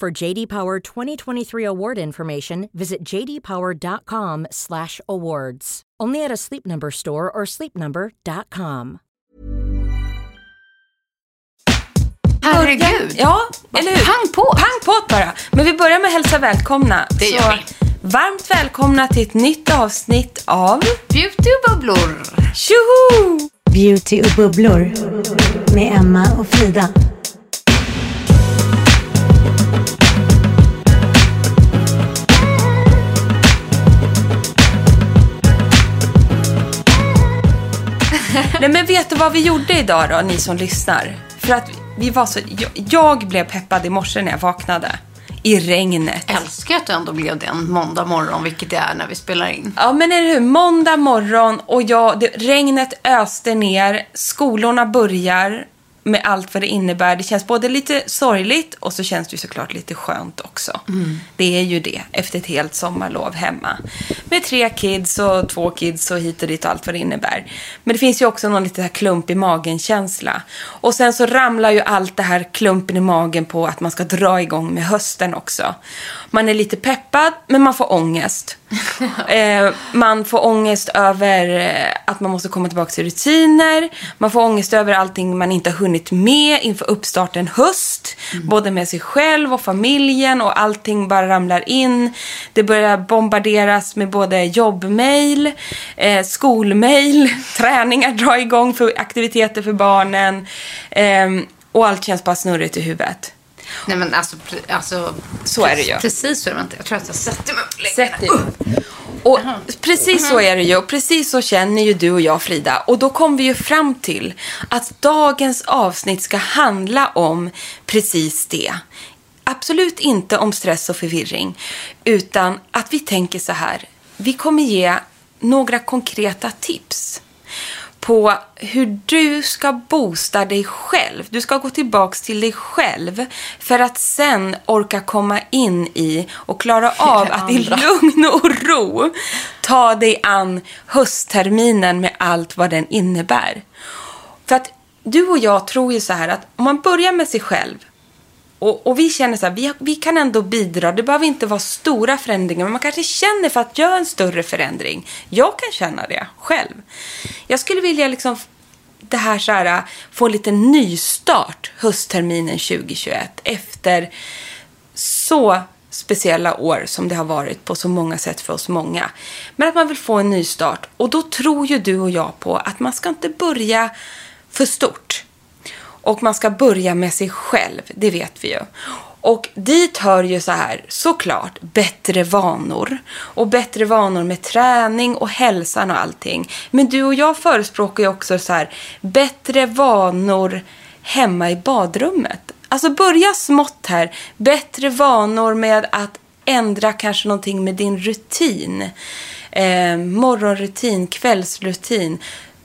For JD Power 2023 award information, visit jdpower.com/awards. Only at a Sleep Number store or sleepnumber.com. Herregud. Ja, eller hur? Pang på. Pang på bara. Men vi börjar med att hälsa välkomna. Det gör vi. Varmt välkomna till ett nytt avsnitt av Beautybubblor. Tjoho! Beauty och bubblor med Emma och Frida. Nej men vet du vad vi gjorde idag då, ni som lyssnar? För att vi var så... Jag, jag blev peppad i morse när jag vaknade. I regnet. Älskar att du ändå blev det en måndag morgon, vilket det är när vi spelar in. Ja, men är det hur? Måndag morgon och jag, det, regnet öste ner. Skolorna börjar med allt vad det innebär. Det känns både lite sorgligt och så känns det ju såklart lite skönt också. Det är ju det, efter ett helt sommarlov hemma. Med tre kids och två kids och hit och dit och allt vad det innebär. Men det finns ju också någon lite här klump i magen-känsla. Och sen så ramlar ju allt det här klumpen i magen på att man ska dra igång med hösten också. Man är lite peppad, men man får ångest. eh, man får ångest över eh, att man måste komma tillbaka till rutiner. Man får ångest över allting man inte har hunnit med inför uppstarten höst. Både med sig själv och familjen och allting bara ramlar in. Det börjar bombarderas med både jobbmail, eh, skolmail, träningar drar igång för aktiviteter för barnen. Eh, och allt känns bara snurrigt i huvudet. Nej men alltså, alltså Så är det ju. Precis så är det inte. Jag tror att jag sätter mig upp lite. Sätt dig upp. Och precis så är det ju. Och precis så känner ju du och jag, Frida. Och då kom vi ju fram till att dagens avsnitt ska handla om precis det. Absolut inte om stress och förvirring. Utan att vi tänker så här. Vi kommer ge några konkreta tips på hur du ska boosta dig själv. Du ska gå tillbaks till dig själv för att sen orka komma in i och klara av att i lugn och ro ta dig an höstterminen med allt vad den innebär. För att du och jag tror ju så här att om man börjar med sig själv och, och vi känner så här, vi, vi kan ändå bidra. Det behöver inte vara stora förändringar, men man kanske känner för att göra en större förändring. Jag kan känna det själv. Jag skulle vilja liksom det här så här, få en liten nystart höstterminen 2021 efter så speciella år som det har varit på så många sätt för oss många. Men att man vill få en nystart. Och då tror ju du och jag på att man ska inte börja för stort. Och man ska börja med sig själv, det vet vi ju. Och dit hör ju så här, såklart, bättre vanor. Och bättre vanor med träning och hälsan och allting. Men du och jag förespråkar ju också så här, bättre vanor hemma i badrummet. Alltså börja smått här. Bättre vanor med att ändra kanske någonting med din rutin. Eh, morgonrutin, kvällsrutin.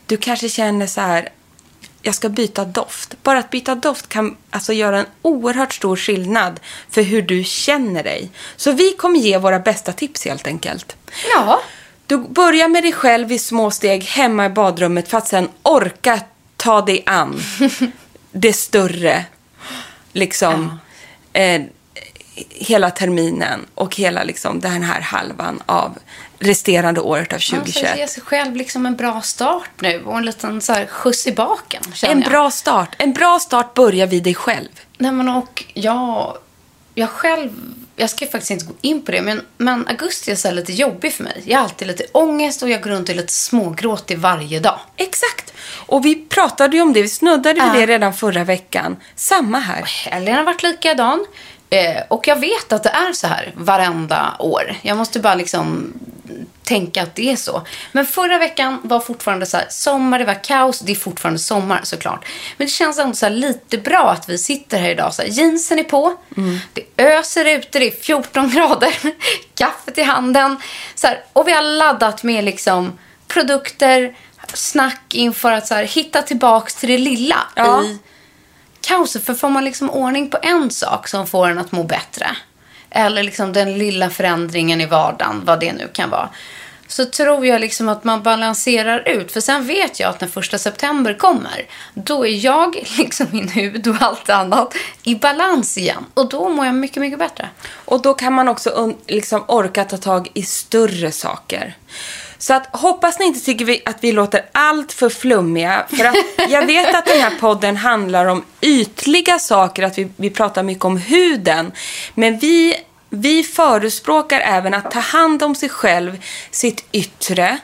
Du kanske känner så här, jag ska byta doft. Bara att byta doft kan alltså göra en oerhört stor skillnad för hur du känner dig. Så vi kommer ge våra bästa tips helt enkelt. Ja. Du börjar med dig själv i små steg hemma i badrummet för att sen orka ta dig an det större, liksom, eh, hela terminen och hela liksom, den här halvan av resterande året av Man ska 2021. ge sig själv liksom en bra start nu och en liten så här skjuts i baken. En jag. bra start. En bra start börjar vid dig själv. Nej, men och jag, jag själv, jag ska faktiskt inte gå in på det, men, men augusti är så lite jobbig för mig. Jag har alltid lite ångest och jag går runt och är lite smågråtig varje dag. Exakt. Och vi pratade ju om det, vi snuddade vid Ja. det redan förra veckan. Samma här. Helgen har varit likadan. Eh, och jag vet att det är så här varenda år. Jag måste bara liksom tänka att det är så. Men förra veckan var fortfarande så här, sommar, det var kaos. Det är fortfarande sommar såklart. Men det känns ändå så lite bra att vi sitter här idag. Så här, jeansen är på, det öser ute, det är 14 grader, kaffet i handen. Så här, och vi har laddat med liksom produkter, snack inför att så hitta tillbaks till det lilla Ja. i kaoset. För får man liksom ordning på en sak som får en att må bättre, eller liksom den lilla förändringen i vardagen, vad det nu kan vara, så tror jag liksom att man balanserar ut. För sen vet jag att när första september kommer, då är jag, liksom min hud och allt annat, i balans igen. Och då mår jag mycket, mycket bättre. Och då kan man också liksom orka ta tag i större saker. Så att hoppas ni inte tycker vi, att vi låter allt för flummiga. För att jag vet att den här podden handlar om ytliga saker, att vi, vi pratar mycket om huden. Men vi, vi förespråkar även att ta hand om sig själv, sitt yttre.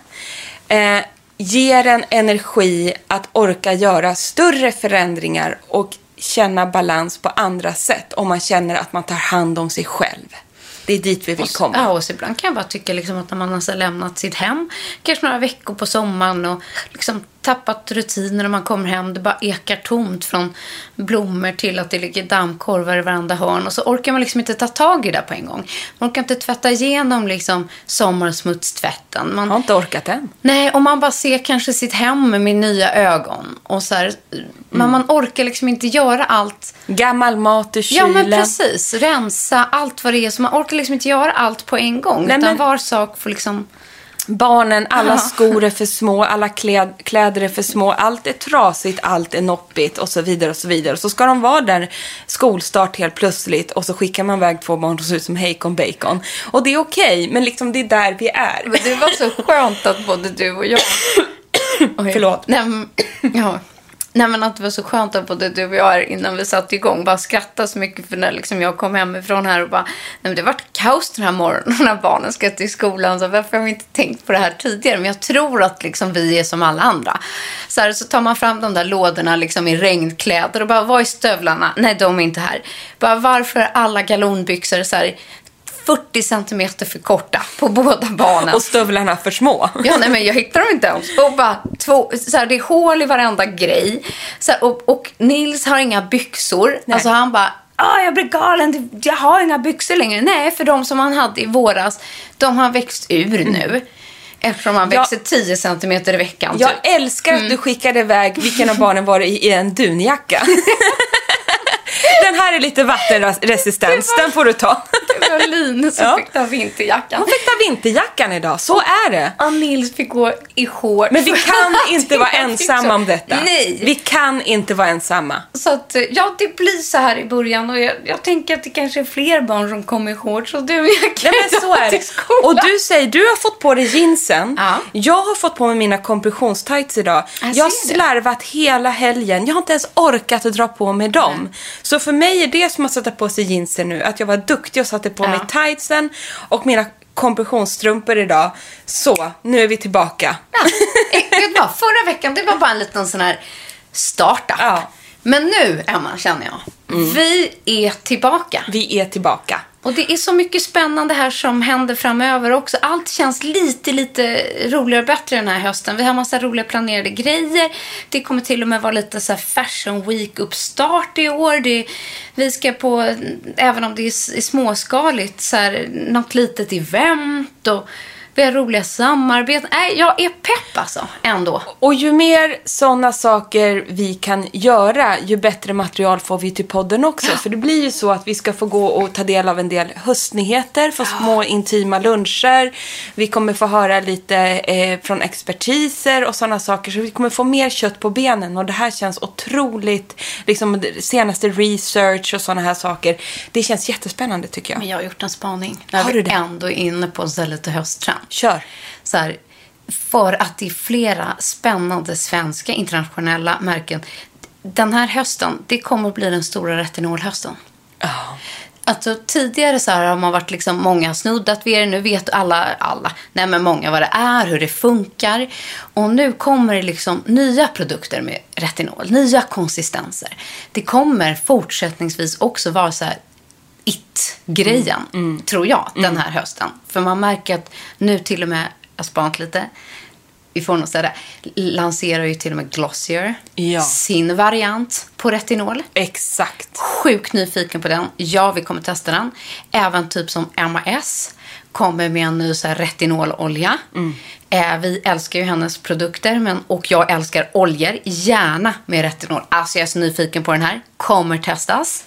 Eh, ger en energi att orka göra större förändringar och känna balans på andra sätt om man känner att man tar hand om sig själv. Det är dit vi vill komma. Ja, och så ibland kan jag bara tycka liksom att när man har lämnat sitt hem, kanske några veckor på sommaren och liksom tappat rutiner när man kommer hem, det bara ekar tomt från blommor till att det ligger dammkorvar i varenda hörn och så orkar man liksom inte ta tag i det på en gång. Man orkar inte tvätta igenom liksom sommarsmutstvätten. Man, har inte orkat än. Nej, och man bara ser kanske sitt hem med nya ögon. Och så här, Men man orkar liksom inte göra allt. Gammal mat ur Ja, men kylen. precis. Rensa allt vad det är. Så man orkar liksom inte göra allt på en gång. Nej, utan men- var sak får liksom... Barnen, alla skor är för små, alla kläd, kläder är för små, allt är trasigt, allt är noppigt och så vidare och så vidare. Och så ska de vara där skolstart helt plötsligt och så skickar man iväg två barn som ser ut som hejkon bacon. Och det är okej, men liksom det är där vi är. Men det var så skönt att både du och jag... Oj. Förlåt. Nej, men, ja. Nej, men att det var så skönt att både du och jag innan vi satte igång bara skrattade så mycket för när liksom jag kom hemifrån här och bara, nej men det har varit kaos den här morgonen när barnen ska till skolan. Så varför har vi inte tänkt på det här tidigare? Men jag tror att liksom vi är som alla andra. Så, här, så tar man fram de där lådorna liksom i regnkläder och bara, vad är stövlarna? Nej, de är inte här. Bara, varför är alla galonbyxor så här 40 centimeter för korta på båda barnen? Och stövlarna för små. Ja, nej, men jag hittar dem inte ens. Och bara, två, så här, det är hål i varenda grej. Så här, och, och Nils har inga byxor. Alltså han bara, ah, jag blir galen, jag har inga byxor längre. Nej, för de som han hade i våras, de har växt ur nu. Eftersom han växer 10 centimeter i veckan. Jag typ. älskar att du skickade iväg vilken av barnen var det i, en dunjacka. Den här är lite vattenresistens, den får du ta. Var Linus som Ja. fick ta vinterjackan. Hon fick ta vinterjackan idag, så är det. Och Nils fick gå i shorts. Men vi kan inte vara fick ensamma om detta. Nej. Vi kan inte vara ensamma. Så att, ja, det blir så här i början och jag, jag tänker att det kanske är fler barn som kommer i shorts och du och jag kan Nej men så är det. Och du säger, du har fått på dig jeansen. Ja. Jag har fått på mig mina kompressionstights idag. Jag Jag har ser det. slarvat hela helgen. Jag har inte ens orkat att dra på mig dem. Så för mig är det som att sätta på sig jeansen nu. Att jag var duktig och satte på Ja. mig tightsen och mina kompressionsstrumpor idag. Så, nu är vi tillbaka. Ja, eh, vet du vad? Förra veckan, det var bara en liten sån här startup. Ja. Mm. Men nu, Emma, känner jag. Vi är tillbaka. Vi är tillbaka. Och det är så mycket spännande här som händer framöver också. Allt känns lite, lite roligare och bättre den här hösten. Vi har massa roliga planerade grejer. Det kommer till och med vara lite så här fashion week-uppstart i år. Det, vi ska på, även om det är, är småskaligt, så här, något litet event. Och vi har roliga samarbeten. Nej, jag är pepp alltså, ändå. Och ju mer sådana saker vi kan göra, ju bättre material får vi till podden också. För det blir ju så att vi ska få gå och ta del av en del höstnyheter, få små intima luncher. Vi kommer få höra lite eh, från expertiser och sådana saker. Så vi kommer få mer kött på benen. Och det här känns otroligt, liksom senaste research och sådana här saker. Det känns jättespännande tycker jag. Men jag har gjort en spaning. När Har vi du det? ändå är inne på en så lite hösttrend. Kör. Så här, för att det är flera spännande svenska internationella märken. Den här hösten, det kommer att bli den stora retinolhösten. Alltså, tidigare så har man varit liksom, många snuddat vid det. Nu vet alla, alla, nej men många vad det är, hur det funkar. Och nu kommer det liksom nya produkter med retinol, nya konsistenser. Det kommer fortsättningsvis också vara så här it-grejen, tror jag, den här hösten. För man märker att nu till och med, jag spanat lite, vi får nog säga det, lanserar ju till och med Glossier Ja. sin variant på retinol. Exakt. Sjukt nyfiken på den. Ja, vi kommer testa den. Även typ som MAS kommer med en ny så här retinololja. Eh, vi älskar ju hennes produkter men, och jag älskar oljor. Gärna med retinol. Alltså jag är så nyfiken på den här. Kommer testas.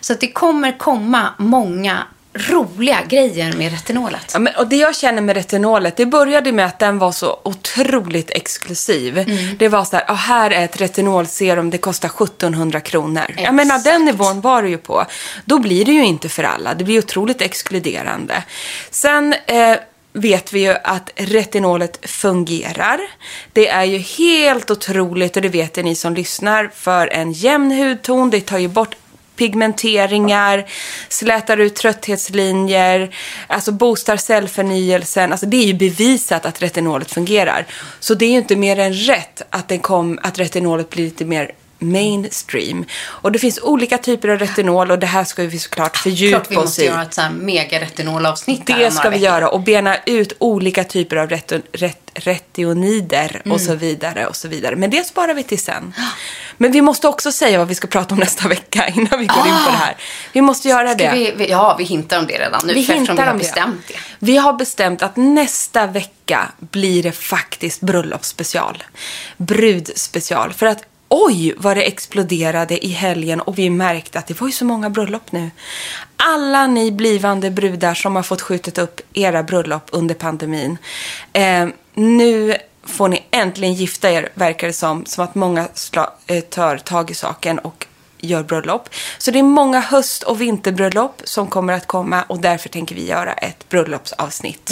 Så det kommer komma många roliga grejer med retinolet. Ja, men, och det jag känner med retinolet, det började med att den var så otroligt exklusiv. Mm. Det var så här, ah, här är ett retinolserum, det kostar 1700 kronor. Jag Exakt. menar, den nivån var det ju på. Då blir det ju inte för alla. Det blir otroligt exkluderande. Sen eh, vet vi ju att retinolet fungerar. Det är ju helt otroligt, och det vet ni som lyssnar, för en jämn hudton. Det tar ju bort pigmenteringar, slätar ut trötthetslinjer, alltså boostar cellförnyelsen. Alltså det är ju bevisat att retinolet fungerar. Så det är ju inte mer än rätt att, den kom, att retinolet blir lite mer mainstream. Och det finns olika typer av retinol och det här ska vi såklart Klart fördjupa vi oss måste i. göra ett så här mega retinolavsnitt här Det ska vi veckor. göra och bena ut olika typer av reto, ret, retionider och Mm. så vidare och så vidare. Men det sparar vi till sen. Men vi måste också säga vad vi ska prata om nästa vecka innan vi går in på det här. Vi måste göra Ah! Ska det. vi, vi, ja, vi hintar om det redan nu Vi eftersom vi har om det. bestämt det. Vi har bestämt att nästa vecka blir det faktiskt bröllopsspecial. Brudspecial. För att oj vad det exploderade i helgen och vi märkte att det var ju så många bröllop nu. Alla ni blivande brudar som har fått skjutit upp era bröllop under pandemin. Eh, nu får ni äntligen gifta er, verkar det som. Som att många sla- eh, tar tag i saken och gör bröllop. Så det är många höst och vinterbröllop som kommer att komma och därför tänker vi göra ett bröllopsavsnitt.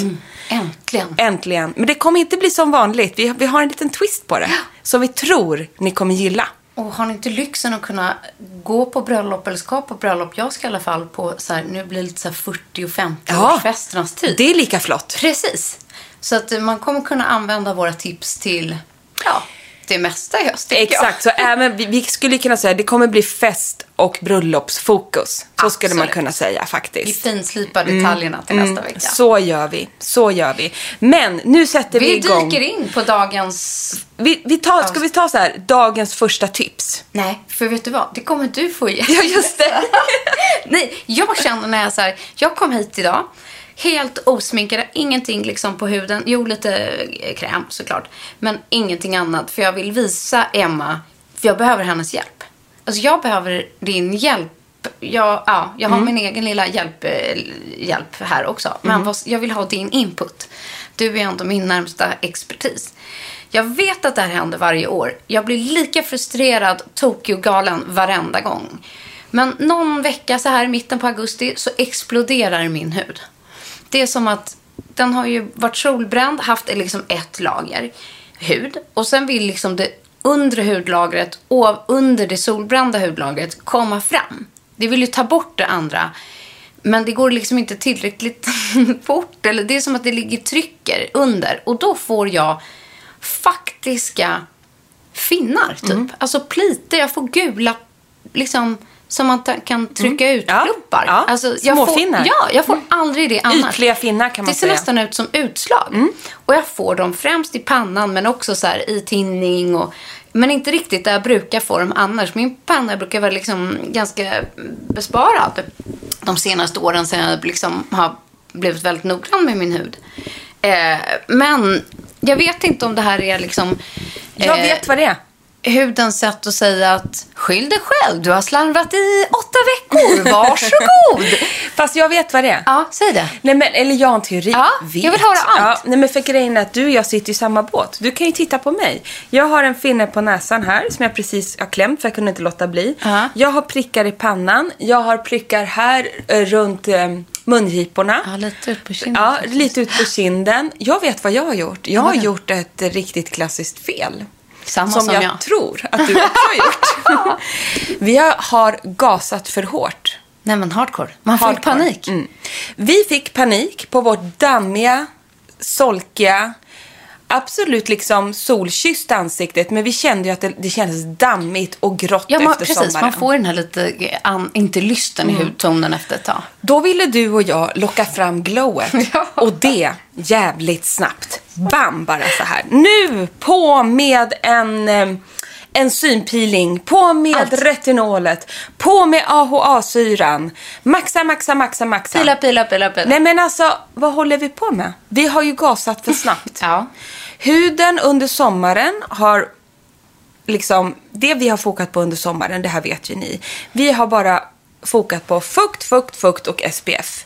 Äntligen. Äntligen. Men det kommer inte bli som vanligt. Vi, vi har en liten twist på det. Som vi tror ni kommer gilla. Och har ni inte lyxen att kunna gå på bröllop eller ska på bröllop? Jag ska i alla fall på så här, nu blir det lite så här 40 och 50 Ja. tid. Det är lika flott. Precis. Så att man kommer kunna använda våra tips till ja, det mesta i höst. Exakt, så även, vi, vi skulle kunna säga att det kommer bli fest och bröllopsfokus. Så skulle man Absolut. kunna säga Jag. Vi faktiskt. finslipa detaljerna till nästa vecka. Mm. Så gör vi, så gör vi. Men nu sätter vi, vi igång. dyker in på dagens... Vi, vi tar, ska vi ta så här, dagens första tips? Nej, för vet du vad? Det kommer du få ge. Ja, just det. Nej, jag känner när jag så här, jag kom hit idag. Helt osminkad, ingenting liksom på huden. Jo, lite eh, kräm såklart. Men ingenting annat. För jag vill visa Emma, för jag behöver hennes hjälp. Alltså jag behöver din hjälp. Jag, ja, jag har min egen lilla hjälp, eh, hjälp här också. Men vad, jag vill ha din input. Du är ändå min närmsta expertis. Jag vet att det här händer varje år. Jag blir lika frustrerad, tokig och galen varenda gång. Men någon vecka så här i mitten på augusti så exploderar min hud. Det är som att den har ju varit solbränd, haft liksom ett lager hud. Och sen vill liksom det undre hudlagret och under det solbrända hudlagret komma fram. Det vill ju ta bort det andra. Men det går liksom inte tillräckligt fort. Eller det är som att det ligger trycker under. Och då får jag faktiska finnar, typ. Alltså plitor. Jag får gula, liksom, som man kan trycka ut Ja. pluppar. Ja. Alltså, jag Små får. Ja, jag får aldrig det annars. Ytliga finnar kan man Det ser säga. Mm. nästan ut som utslag. Och jag får dem främst i pannan men också så här i tinning och men inte riktigt där jag brukar få dem annars. Min panna brukar vara liksom ganska besparad de senaste åren sedan jag liksom har blivit väldigt noggrann med min hud. Eh, men jag vet inte om det här är liksom Jag eh, vet vad det är. Hudens sätt att säga att skyll dig själv, du har slarvat i åtta veckor, varsågod. Fast jag vet vad det är. ja, säg det. Nej, men, eller jag har en teori. Ja, vet. jag vill höra allt. Ja, nej, men för grejen är att du och jag sitter i samma båt. Du kan ju titta på mig. Jag har en finne på näsan här som jag precis har klämt för jag kunde inte låta bli. Ja. Jag har prickar i pannan. Jag har prickar här eh, runt eh, mungiporna. Ja, lite ut på kinden. Ja, lite ut på kinden. Jag vet vad jag har gjort. Jag har gjort ett riktigt klassiskt fel. Samma som, som jag, jag. tror att du också har gjort. Vi har- gasat för hårt. Nej men hardcore. Man Hardcore. panik. Mm. Vi fick panik på vårt dammiga, solkiga, absolut liksom solkysst ansiktet. Men vi kände ju att det, det kändes dammigt och grått Ja, man, efter precis. sommaren. Man får den här lite, eh, an, inte lysten i hudtonen efter ett tag. Då ville du och jag locka fram glowet. Ja. Och det jävligt snabbt. Bam, bara så här. Nu på med en... En synpeeling, på med Allt. retinolet, på med AHA-syran. Maxa, maxa, maxa, maxa. Pila, pila, pila, pila. Nej men alltså, vad håller vi på med? Vi har ju gasat för snabbt. Ja. Huden under sommaren har liksom, det vi har fokat på under sommaren, det här vet ju ni. Vi har bara fokat på fukt, fukt, fukt och SPF.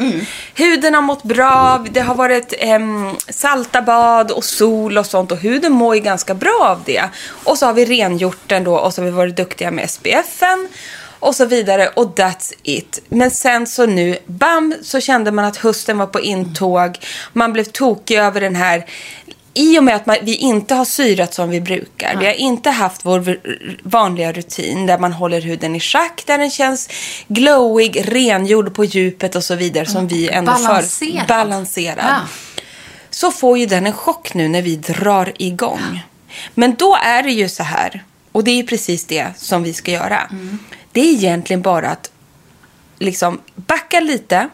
Huden har mått bra, det har varit em, salta bad och sol och sånt och huden mår ju ganska bra av det. Och så har vi rengjort den då och så har vi varit duktiga med SPFen och så vidare och that's it. Men sen så nu, bam, så kände man att hösten var på intåg. Man blev tokig över den här i och med att man, vi inte har syrat som vi brukar. Vi har inte haft vår vanliga rutin där man håller huden i schack, där den känns glowig, rengjord på djupet och så vidare som vi ändå Balanserad. för balanserad. Ja. Så får ju den en chock nu när vi drar igång. Men då är det ju så här, och det är precis det som vi ska göra. Mm. Det är egentligen bara att liksom backa lite.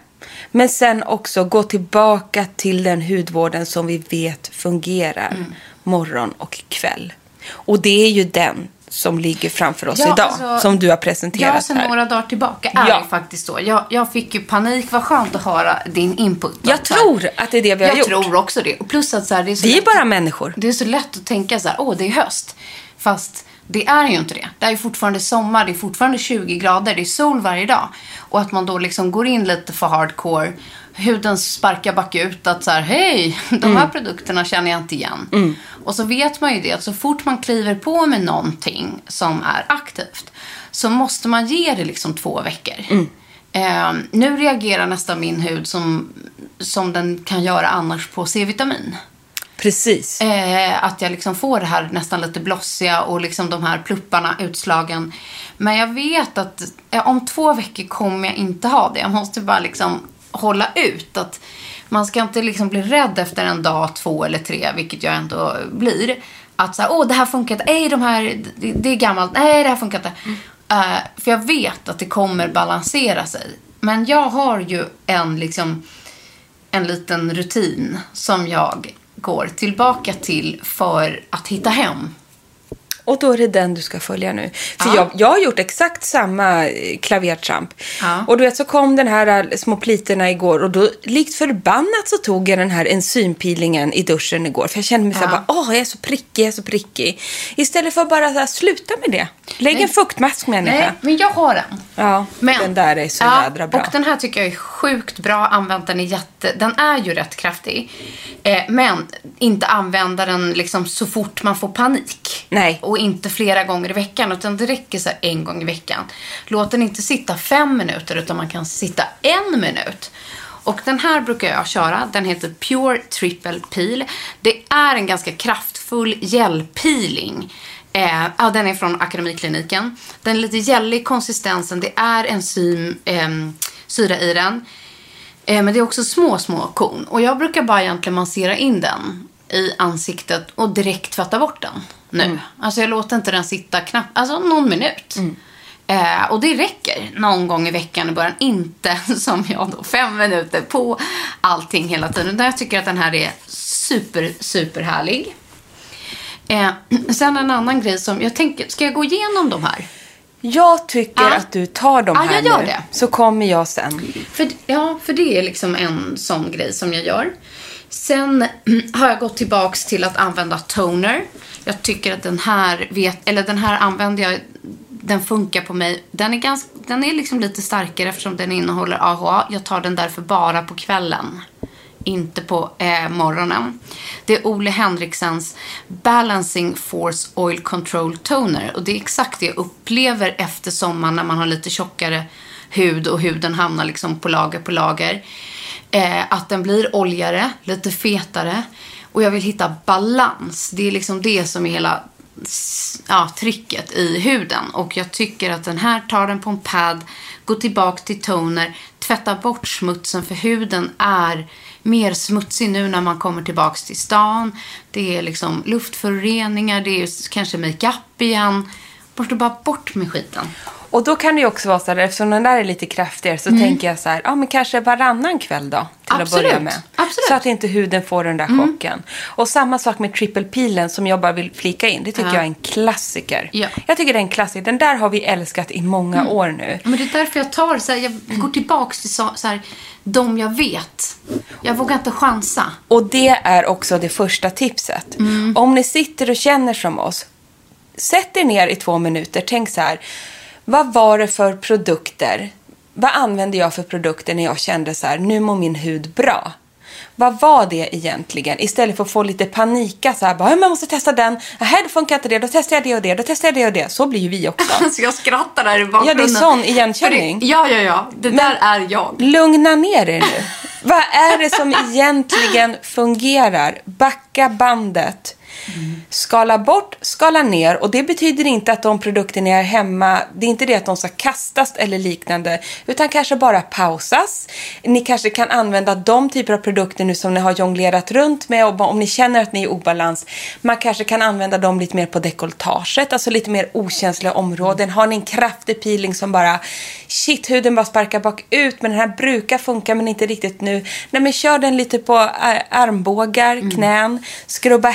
Men sen också gå tillbaka till den hudvården som vi vet fungerar Mm. morgon och kväll. Och det är ju den som ligger framför oss Ja, idag. alltså, som du har Ja, presenterat sen här. några dagar tillbaka är Ja. det faktiskt så. Jag, jag fick ju panik. Vad skönt att höra din input. Jag här- tror att det är det vi har jag gjort. tror också det. Och plus att så här, det är så Vi är lätt- bara människor. Det är så lätt att tänka så här, åh det är höst. Fast det är ju inte det. Det är fortfarande sommar, det är fortfarande 20 grader, det är sol varje dag. Och att man då liksom går in lite för hardcore. Huden sparkar bakut att så här, hej, de här produkterna känner jag inte igen. Och så vet man ju det, att så fort man kliver på med någonting som är aktivt så måste man ge det liksom två veckor. Eh, nu reagerar nästan min hud som, som den kan göra annars på C-vitamin. Precis. Eh, att jag liksom får det här nästan lite blossiga och liksom de här plupparna utslagen. Men jag vet att eh, om två veckor kommer jag inte ha det. Jag måste bara liksom hålla ut. att Man ska inte liksom bli rädd efter en dag, två eller tre, vilket jag ändå blir. Att så här, åh det här funkar inte, nej de här, det, det är gammalt, nej det här funkar inte. Eh, för jag vet att det kommer balansera sig. Men jag har ju en liksom en liten rutin som jag går tillbaka till för att hitta hem. Och då är det den du ska följa nu. För Ja. jag, jag har gjort exakt samma eh, klavertramp. Ja. Och du vet så kom den här eh, små plitorna igår och då likt förbannat så tog jag den här enzympeelingen i duschen igår. För jag kände mig så här Ja. åh jag är så prickig, jag är så prickig. Istället för att bara så här, sluta med det. Lägg Nej. en fuktmask människa. Nej, men jag har en. Ja, Men, den där är så ja, jädra bra. Och den här tycker jag är sjukt bra. Använt den är jätte... Den är ju rätt kraftig. Eh, men inte använda den liksom så fort man får panik. Nej. Och och inte flera gånger i veckan. Utan det räcker så en gång i veckan. Låt den inte sitta fem minuter utan man kan sitta en minut. Och den här brukar jag köra. Den heter Pure Triple Peel. Det är en ganska kraftfull gelpeeling. Eh, ja, den är från Akademikliniken. Den är lite gällig i konsistensen. Det är enzym, eh, syra i den. Eh, men det är också små, små korn. Och jag brukar bara egentligen massera in den i ansiktet och direkt tvätta bort den nu. Alltså jag låter inte den sitta knappt, alltså någon minut. Eh, och det räcker någon gång i veckan i början. Inte som jag då, fem minuter på allting hela tiden. Där jag tycker att den här är super, super härlig. Eh, sen en annan grej som jag tänker, ska jag gå igenom de här? Jag tycker Ja. att du tar de Ja, här jag gör nu. det. Så kommer jag sen. För, ja, för det är liksom en sån grej som jag gör. Sen har jag gått tillbaks till att använda toner. Jag tycker att den här, vet, eller den här använder jag, den funkar på mig. Den är, ganska, den är liksom lite starkare eftersom den innehåller AHA. Jag tar den därför bara på kvällen. Inte på eh, morgonen. Det är Ole Henriksens Balancing Force Oil Control Toner. Och det är exakt det jag upplever efter sommaren när man har lite tjockare hud och huden hamnar liksom på lager på lager. Eh, att den blir oljigare, lite fetare. Och jag vill hitta balans. Det är liksom det som är hela ja, tricket i huden. Och jag tycker att den här tar den på en pad, går tillbaka till toner, tvättar bort smutsen för huden är mer smutsig nu när man kommer tillbaka till stan. Det är liksom luftföroreningar, det är kanske makeup igen. Borsta bara bort med skiten. Och då kan det också vara så här, eftersom den där är lite kraftigare så tänker jag så här, ja men kanske varannan kväll då. Till att Absolut. börja med. Absolut. Så att inte huden får den där chocken. Och samma sak med triple peelen som jag bara vill flika in. Det tycker Ja. jag är en klassiker. Ja. Jag tycker det är en klassiker. Den där har vi älskat i många år nu. Men det är därför jag tar så här, jag går tillbaks till så, så här, de jag vet. Jag vågar inte chansa. Och det är också det första tipset. Mm. Om ni sitter och känner som oss, sätt er ner i två minuter. Tänk så här, vad var det för produkter? Vad använde jag för produkter när jag kände så här, nu mår min hud bra? Vad var det egentligen? Istället för att få lite panika så här, bara, "Ja, men jag måste testa den. Nej, då funkar inte det. Då testar jag det och det. Då testar jag det och det. Så blir ju vi också. Alltså jag skrattar där i bakgrunden. Ja, det är sån igenkänning. Det- Ja, ja, ja. Det där är jag. Lugna ner er nu. Vad är det som egentligen fungerar? Backa bandet. Skala bort, skala ner. Och det betyder inte att de produkter ni har hemma, det är inte det att de ska kastas eller liknande. Utan kanske bara pausas. Ni kanske kan använda de typer av produkter nu som ni har jonglerat runt med. Och om ni känner att ni är i obalans. Man kanske kan använda dem lite mer på dekolletaget. Alltså lite mer okänsliga områden. Har ni en kraftig peeling som bara, shit huden bara sparkar bakut. Men den här brukar funka men inte riktigt nu. Nej men kör den lite på ar- armbågar, knän. Skrubba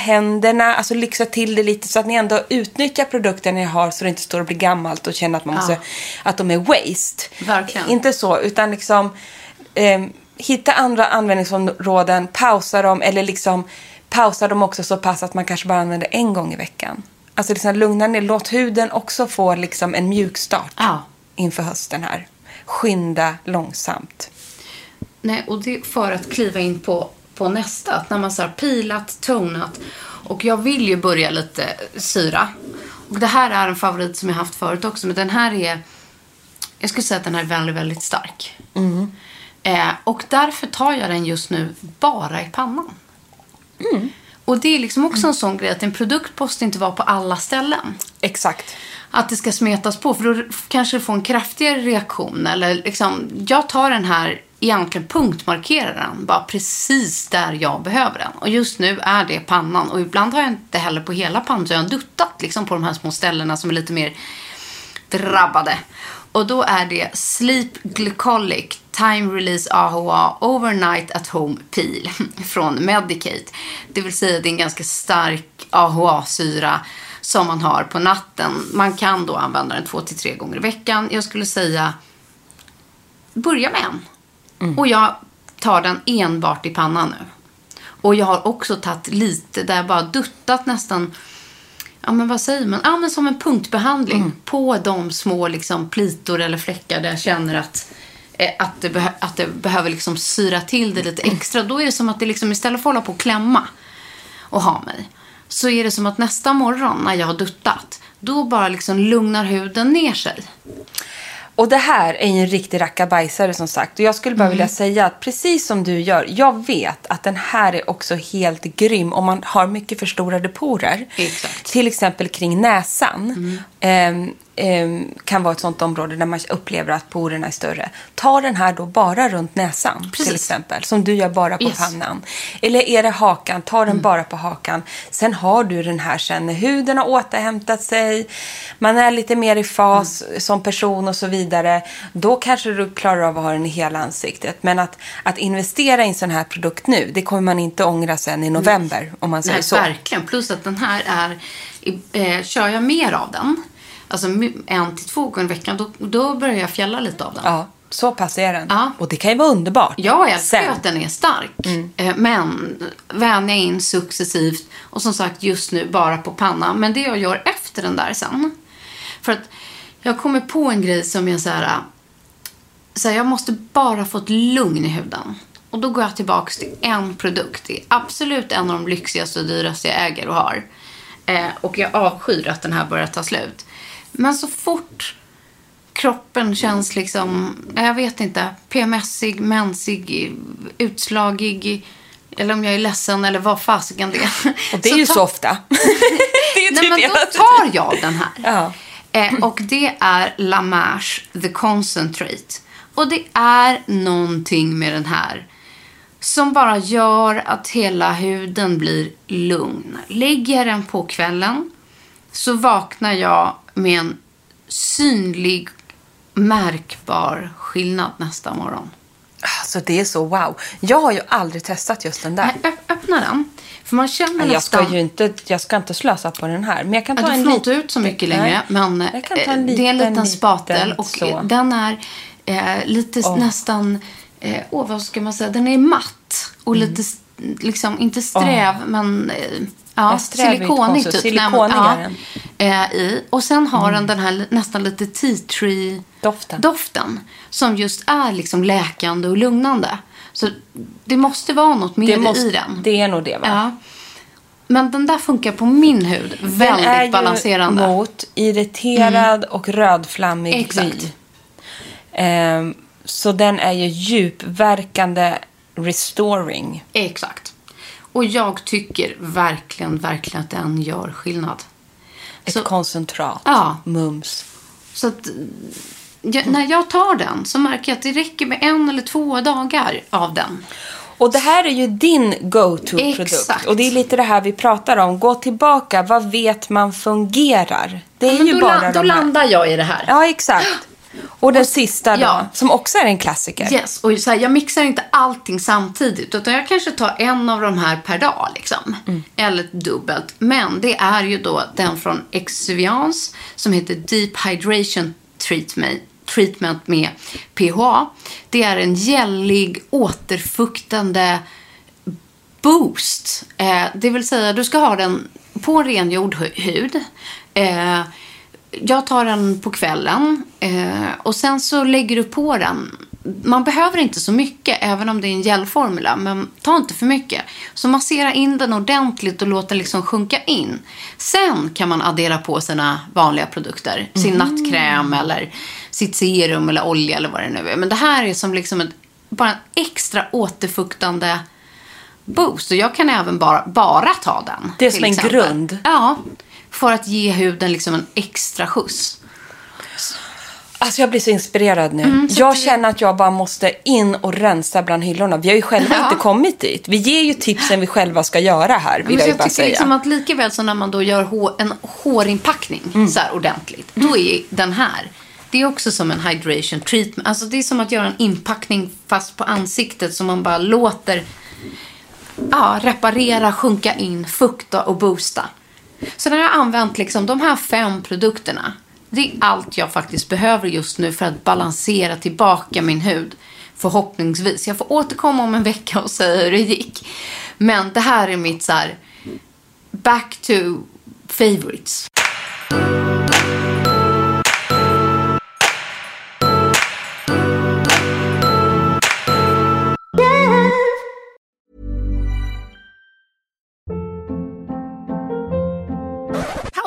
händerna. Alltså lyxa till det lite så att ni ändå utnyttjar produkten ni har. Så det inte står och blir gammalt och känner att, man Ja. måste, att de är waste. Verkligen. Inte så, utan liksom eh, hitta andra användningsområden, pausa dem eller liksom pausa dem också så pass att man kanske bara använder en gång i veckan. Alltså liksom lugna ner, låt huden också få liksom en mjuk start Ja. inför hösten här. Skynda långsamt. Nej, och det är för att kliva in på, på nästa. Att när man så här pilat, tonat. Och jag vill ju börja lite syra. Och det här är en favorit som jag haft förut också. Men den här är... Jag skulle säga att den här är väldigt, väldigt stark. Eh, och därför tar jag den just nu bara i pannan. Och det är liksom också en sån grej att en produkt måste inte vara på alla ställen Exakt. att det ska smetas på för då kanske det får en kraftigare reaktion. Eller liksom, jag tar den här egentligen punktmarkerar den bara precis där jag behöver den. Och just nu är det pannan. Och ibland har jag inte heller på hela pannan så jag har duttat liksom på de här små ställena som är lite mer drabbade. Och då är det Sleep Glycolic Time Release AHA Overnight at Home Peel från Medicate. Det vill säga det är en ganska stark AHA-syra som man har på natten. Man kan då använda den två till tre gånger i veckan. Jag skulle säga börja med en. Och jag tar den enbart i pannan nu. Och jag har också tagit lite där jag bara duttat nästan Ja, men vad säger man? Ja, men som en punktbehandling på de små liksom, plitor eller fläckar där jag känner att, eh, att, det, att det behöver liksom syra till det lite extra. Då är det som att det liksom, istället för att hålla på och klämma och ha mig, så är det som att nästa morgon när jag har duttat, då bara liksom lugnar huden ner sig. Och det här är ju en riktig rackabajsare som sagt. Och jag skulle bara Mm. vilja säga att precis som du gör, jag vet att den här är också helt grym om man har mycket förstorade porer. Exakt. Mm. Till exempel kring näsan. Ehm, ehm, kan vara ett sånt område där man upplever att porerna är större. Ta den här då bara runt näsan till Precis. exempel. Som du gör bara på Yes. pannan. Eller är det hakan, ta Mm. den bara på hakan. Sen har du den här sen när huden har återhämtat sig. Man är lite mer i fas Mm. som person och så vidare. Då kanske du klarar av att ha den i hela ansiktet. Men att, att investera i en sån här produkt nu, det kommer man inte ångra sen i november. Om man säger Nej, så. verkligen. Plus att den här är, eh, kör jag mer av den, alltså en till två gånger i veckan, då, då börjar jag fjälla lite av den. Ja. Så pass är den. Ja. Och det kan ju vara underbart. Ja, jag Sen. vet att den är stark. Eh, Men vänja in successivt. Och som sagt, just nu bara på panna. Men det jag gör efter den där sen. För att jag kommer på en grej som jag så här, så här, jag måste bara få ett lugn i huden. Och då går jag tillbaka till en produkt. Det är absolut en av de lyxigaste och dyraste jag äger och har. Eh, och jag avskyr att den här börjar ta slut. Men så fort kroppen känns liksom, jag vet inte, PMSig, mensig, utslagig. Eller om jag är ledsen eller vad fasiken det är. Och det är ju ta- så ofta. det är Nej, typ men då tar jag den här. Ja. Eh, och det är La Merche The Concentrate. Och det är någonting med den här som bara gör att hela huden blir lugn. Lägger jag den på kvällen så vaknar jag med en synlig, märkbar skillnad nästa morgon. Alltså det är så wow. Jag har ju aldrig testat just den där. Nej, öppna den. För man känner jag ska nästan... ju inte, jag ska inte slösa på den här. Men jag kan ta Ja, du en får inte liten. ut så mycket längre. Nej. Men Jag kan ta eh, det är en liten, liten spatel liten och så. eh, den är eh, lite Åh. nästan, eh, åh vad ska man säga, den är matt och Mm. lite, liksom inte sträv men eh, ja, silikonig typ. Silikonig är den. eh, i. Och sen har den den här nästan lite tea tree Doften. doften som just är liksom läkande och lugnande. Så det måste vara något mer måste, i den. det är nog det va? Ja. Men den där funkar på min hud väldigt den är ju balanserande. mot irriterad och rödflammig Exakt. hy. Ehm, så den är ju djupverkande restoring. Exakt. Och jag tycker verkligen, verkligen att den gör skillnad. Ett Så- koncentrat. Ja. Mums. Så att jag, när jag tar den så märker jag att det räcker med en eller två dagar av den. Och det här är ju din go-to-produkt. Och det är lite det här vi pratar om. Gå tillbaka, vad vet man fungerar? Det är Men ju bara la- då de här. landar jag i det här. Ja, exakt. Och den sista då, ja. som också är en klassiker. Yes, och så här, jag mixar inte allting samtidigt. Utan jag kanske tar en av de här per dag. Liksom. Mm. Eller dubbelt. Men det är ju då den från Exuviance som heter Deep Hydration Treatment, treatment med PHA. Det är en gällig, återfuktande boost. Eh, det vill säga, du ska ha den på en rengjord hu- hud. Eh, jag tar den på kvällen eh, och sen så lägger du på den. Man behöver inte så mycket, även om det är en gelformula, men ta inte för mycket. Så massera in den ordentligt och låt den liksom sjunka in. Sen kan man addera på sina vanliga produkter. Sin nattkräm eller sitt serum eller olja eller vad det nu är. Men det här är som liksom ett, bara en extra återfuktande boost. Och jag kan även bara, bara ta den. Det är som en exempel. grund. Ja, för att ge huden liksom en extra skjuts. Alltså jag blir så inspirerad nu. Mm, så jag det- känner att jag bara måste in och rensa bland hyllorna. Vi har ju själva Ja. inte kommit dit. Vi ger ju tipsen vi själva ska göra här, vill Men jag jag tycker säga. liksom att lika väl som när man då gör hår, en hårinpackning Mm. så här ordentligt. Då är den här. Det är också som en hydration treatment. Alltså det är som att göra en inpackning fast på ansiktet som man bara låter ja, reparera, sjunka in, fukta och boosta. Så när jag har använt liksom de här fem produkterna. Det är allt jag faktiskt behöver just nu för att balansera tillbaka min hud. Förhoppningsvis. Jag får återkomma om en vecka och säga hur det gick. Men det här är mitt så här back to favorites.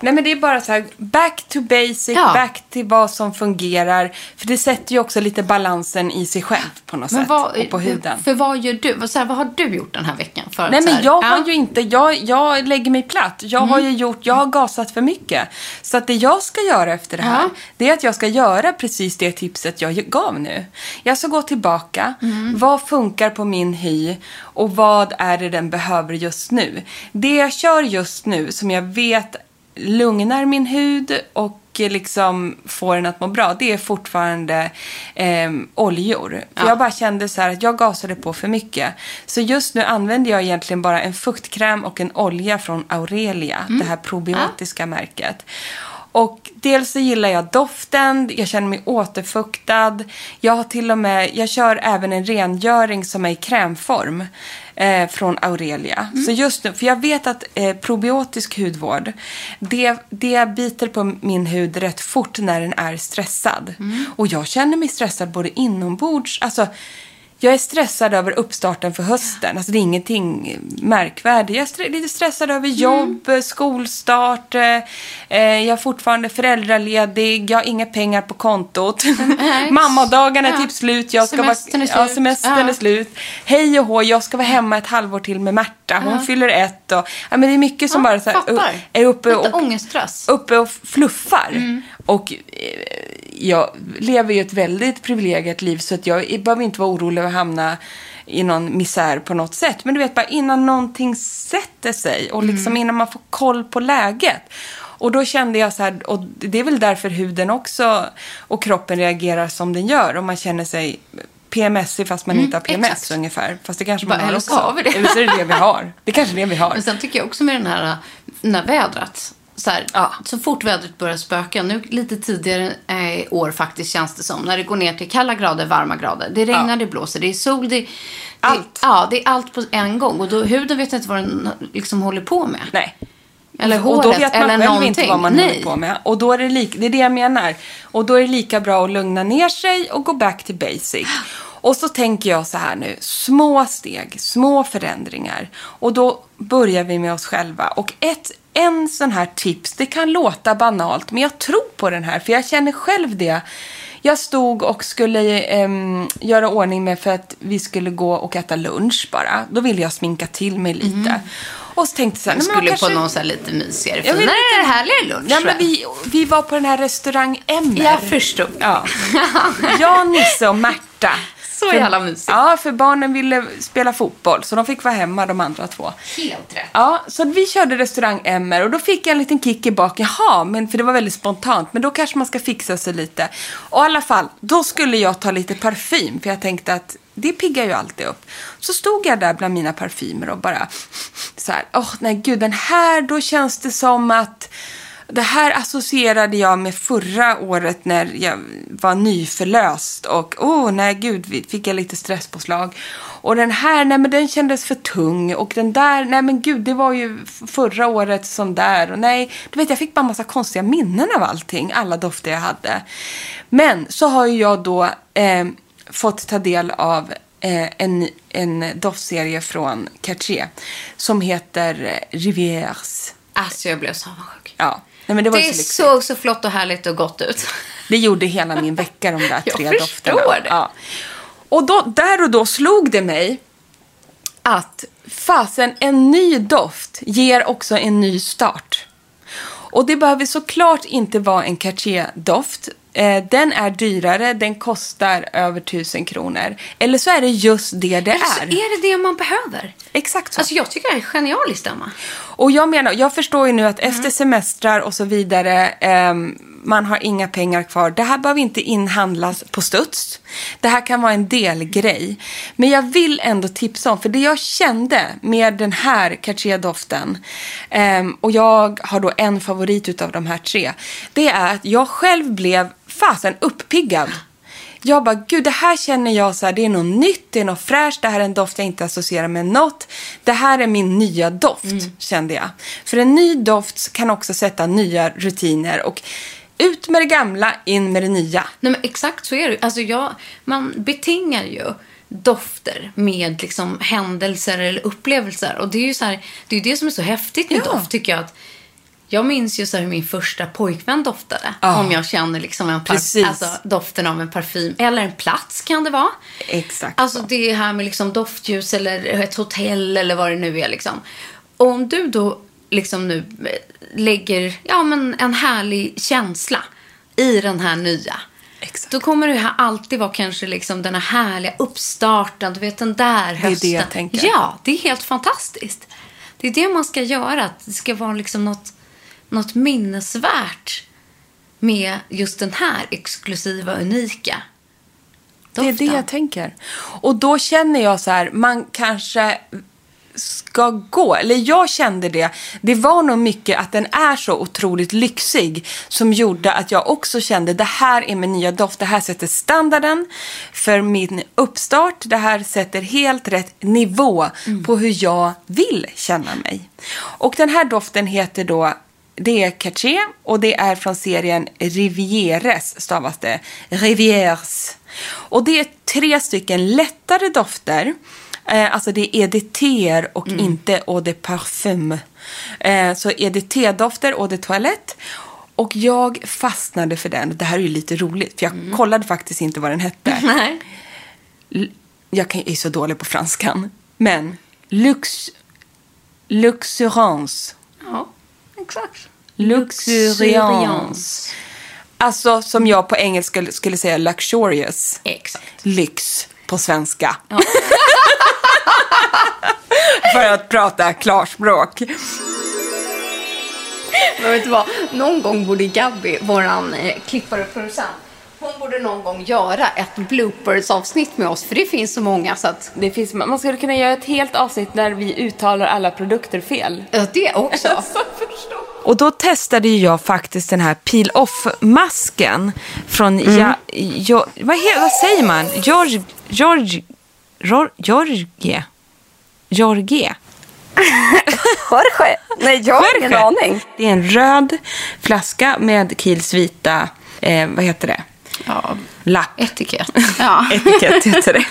Nej men det är bara så här, back to basic, Ja. back till vad som fungerar. För det sätter ju också lite balansen i sig själv på något Men sätt. vad, och på huden. För vad gör du? Vad, så här, vad har du gjort den här veckan? För Nej men här, jag ja. har ju inte, jag, jag lägger mig platt. Jag har Mm. ju gjort, jag har gasat för mycket. Så att det jag ska göra efter det här, Ja. det är att jag ska göra precis det tipset jag gav nu. Jag ska gå tillbaka, Mm. vad funkar på min hy och vad är det den behöver just nu. Det jag kör just nu som jag vet lugnar min hud och liksom får den att må bra, det är fortfarande eh, oljor. För Jag bara kände så här att jag gasade på för mycket. Så just nu använder jag egentligen bara en fuktkräm och en olja från Aurelia, det här probiotiska märket. Och dels så gillar jag doften, jag känner mig återfuktad. Jag har till och med, jag kör även en rengöring som är i krämform eh, från Aurelia. Så just nu, för jag vet att eh, probiotisk hudvård, det, det biter på min hud rätt fort när den är stressad. Och jag känner mig stressad både inombords, alltså jag är stressad över uppstarten för hösten. Alltså det är ingenting märkvärdigt. Jag är stre- lite stressad över jobb, skolstart. eh, eh, Jag är fortfarande föräldraledig. Jag har inga pengar på kontot. Mammadagarna är Ja. typ slut. Jag ska Semestern är vara, Ja, slut. semestern Ja. är slut. Hej och hå, jag ska vara hemma ett halvår till med Märta. Hon fyller ett. Och, ja, men det är mycket som bara så här, fattar. är uppe Lite och ångeststress. uppe och fluffar. Och eh, jag lever ju ett väldigt privilegierat liv så att jag behöver inte vara orolig att hamna i någon misär på något sätt. Men du vet, bara innan någonting sätter sig och liksom innan man får koll på läget. Och då kände jag så här, och det är väl därför huden också och kroppen reagerar som den gör. Och man känner sig PMSig fast man inte har PMS exakt. ungefär. Fast det kanske man Bara, har också. så har vi det. Eller så är det det vi har. Det kanske är det vi har. Men sen tycker jag också med den här, den här vädret. Så, här, Ja. så fort vädret börjar spöka, nu lite tidigare eh, i år faktiskt känns det som, när det går ner till kalla grader, varma grader. Det regnar, Ja. det blåser, det är sol, det, det Allt. Ja, det är allt på en gång. Och då, huden vet inte vad den liksom håller på med. Nej. Eller och då håret, vet man eller själv någonting. inte vad man Nej. håller på med. Och då är det, lik, det är det jag menar. Och då är det lika bra att lugna ner sig och gå back to basic. Och så tänker jag så här nu, små steg, små förändringar. Och då börjar vi med oss själva. Och ett, en sån här tips, det kan låta banalt, men jag tror på den här, för jag känner själv det. Jag stod och skulle ehm, göra ordning med för att vi skulle gå och äta lunch bara. Då ville jag sminka till mig lite. Och så tänkte så här, men skulle kanske- på någon så här lite mysigare, finare, lite- härligare lunch. Ja, men vi, vi var på den här restaurang Emmer. Jag förstod. Ja. Jag, Nisse och Märta. Så jävla mysigt. Ja, för barnen ville spela fotboll så de fick vara hemma de andra två. Helt rätt. Ja, så vi körde restaurang Emmer och då fick jag en liten kick i bak. Jaha, men för det var väldigt spontant. Men då kanske man ska fixa sig lite. Och i alla fall, då skulle jag ta lite parfym. För jag tänkte att det piggar ju alltid upp. Så stod jag där bland mina parfymer och bara så här, åh nej gud, den här, då känns det som att det här associerade jag med förra året när jag var nyförlöst och åh nej gud fick jag lite stresspåslag. Och den här, nej men den kändes för tung och den där, nej men gud det var ju förra året som där och nej, du vet jag fick bara massa konstiga minnen av allting, alla dofter jag hade. Men så har ju jag då eh, fått ta del av en, en doftserie från Cartier som heter eh, Rivières. Alltså jag blev så avundsjuk. Ja, nej men det var Det så såg så flott och härligt och gott ut. Det gjorde hela min vecka, de där Jag tre dofterna. det. Ja. Och då, där och då slog det mig att fasen, en ny doft ger också en ny start. Och det behöver såklart inte vara en Cartier-doft. Eh, den är dyrare, den kostar över tusen kronor. Eller så är det just det det Eller så är. är det det man behöver. Exakt så. Alltså jag tycker det är genialiskt, Emma. Och jag menar, jag förstår ju nu att efter semestrar och så vidare, ehm, man har inga pengar kvar. Det här behöver inte inhandlas på studs. Det här kan vara en delgrej. Men jag vill ändå tipsa om, för det jag kände med den här Cartier-doften, ehm, och jag har då en favorit utav de här tre, det är att jag själv blev fasen uppiggad. Jag bara, gud det här känner jag så här, det är något nytt, det är något fräscht, det här är en doft jag inte associerar med något. Det här är min nya doft, kände jag. För en ny doft kan också sätta nya rutiner och ut med det gamla, in med det nya. Nej, men exakt så är det. Alltså jag, man betingar ju dofter med liksom händelser eller upplevelser. Och det är ju så här, det är det som är så häftigt med Ja. doft tycker jag. Att jag minns ju så hur min första pojkvän doftade. Ja. Om jag känner liksom en alltså, doften av en parfym. Eller en plats kan det vara. Exakt. Alltså det här med liksom doftljus eller ett hotell eller vad det nu är. Liksom. Och om du då liksom nu eh, lägger ja, men en härlig känsla i den här nya. Exakt. Då kommer det här alltid vara kanske liksom den här härliga uppstarten. Du vet den där hösten. det jag tänker. Ja, det är helt fantastiskt. Det är det man ska göra. Att det ska vara liksom något, något minnesvärt med just den här exklusiva, unika Det är det doften. jag tänker. Och då känner jag så här, man kanske ska gå, eller jag kände det, det var nog mycket att den är så otroligt lyxig som gjorde att jag också kände det här är min nya doft, det här sätter standarden för min uppstart, det här sätter helt rätt nivå på hur jag vill känna mig. Och den här doften heter då det är Cartier och det är från serien Rivieres stavas det. Rivières. Och det är tre stycken lättare dofter. Eh, alltså det är EDT och inte eau de parfum. Eh, så EDT-dofter, eau de toilette. Och jag fastnade för den. Det här är ju lite roligt för jag kollade faktiskt inte vad den hette. Nej. Jag är så dålig på franskan. Men lux, luxurance. Ja, exakt. Luxuriance. Alltså som jag på engelska skulle, säga luxurious. Exakt. Lyx på svenska. För att prata klarspråk. Men vet du vad? Någon gång borde Gabby, våran eh, klippare och producent, borde någon gång göra ett bloopers-avsnitt med oss. För det finns så många så att... Det finns, man skulle kunna göra ett helt avsnitt där vi uttalar alla produkter fel. Ja, det också. Och då testade jag faktiskt den här peel off-masken från, ja, jo, vad, he, vad säger man? George, George, Ror- Georgie? Georgie? Jorge? Nej, jag har ingen aning. Det är en röd flaska med Kiels vita, eh, vad heter det? Ja, Lapp. etikett. Ja. Etikett heter det.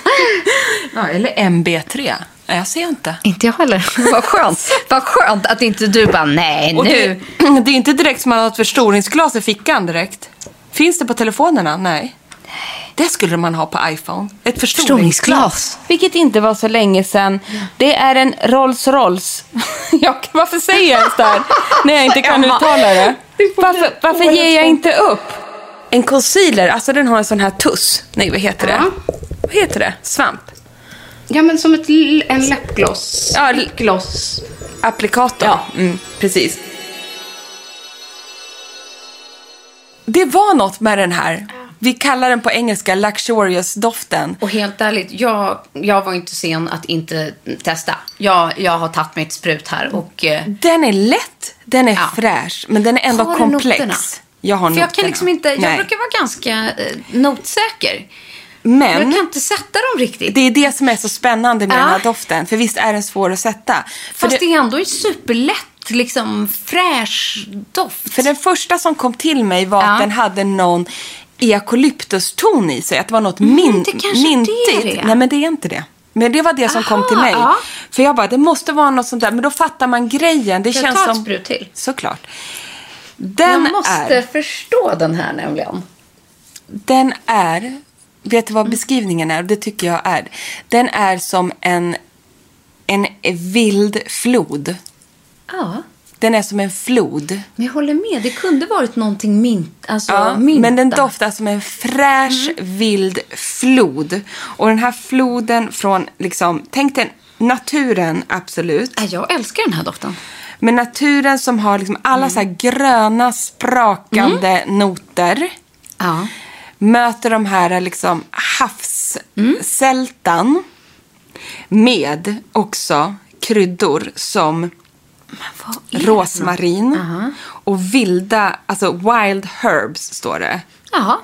ja, eller MB3. Ja, Jag ser inte. inte jag heller. Vad skönt. Vad skönt att inte du bara, nej Och nu. det, det är inte direkt som att man har ett förstoringsglas i fickan direkt. Finns det på telefonerna? Nej. Det skulle man ha på iPhone. Ett förstoringsglas. Förstoringsglas. Vilket inte var så länge sedan. Det är en Rolls Royce. jag, varför säger jag ens det här när jag inte kan uttala det? Varför, varför ger jag inte upp? En concealer, alltså den har en sån här tuss. Nej, vad heter det? Vad heter det? Svamp? Ja, men som ett, l- en läppgloss. Ja, l- Gloss. Applikator. Ja. Mm, precis. Det var något med den här. Vi kallar den på engelska luxurious-doften. Och helt ärligt, jag, jag var inte sen att inte testa. Jag, jag har tagit mig ett sprut här och... eh, Den är lätt, den är Ja. fräsch, men den är ändå komplex. noterna? Jag har För jag kan liksom inte, jag Nej. brukar vara ganska eh, notsäker. Men jag kan inte sätta dem riktigt. det är det som är så spännande med Ja. den här doften. För visst är den svår att sätta. Fast det, det är ändå en superlätt, liksom fräsch doft. för den första som kom till mig var Ja. att den hade någon eukalyptuston i sig. Att det var något min, Mm, det kanske det mintigt. är det. Nej, men det är inte det. Men det var det som kom Aha, till mig. ja. För jag bara, det måste vara något sånt där. Men då fattar man grejen. Det Ska jag känns ta ett som... sprut till? Såklart. Den jag måste är... förstå den här nämligen. Den är, vet du vad beskrivningen är? Det tycker jag är. Den är som en, en vild flod. Ja, Den är som en flod. men jag håller med. Det kunde varit någonting mint, alltså Ja, mynta. men den doftar som en fräsch, vild flod. Och den här floden från, liksom, tänk dig naturen, absolut. Ja, Jag älskar den här doften. Med naturen som har liksom alla så här gröna sprakande noter. Ja. Möter de här liksom havssältan. Med också kryddor som Vad är det? rosmarin och vilda, alltså wild herbs står det. Jaha.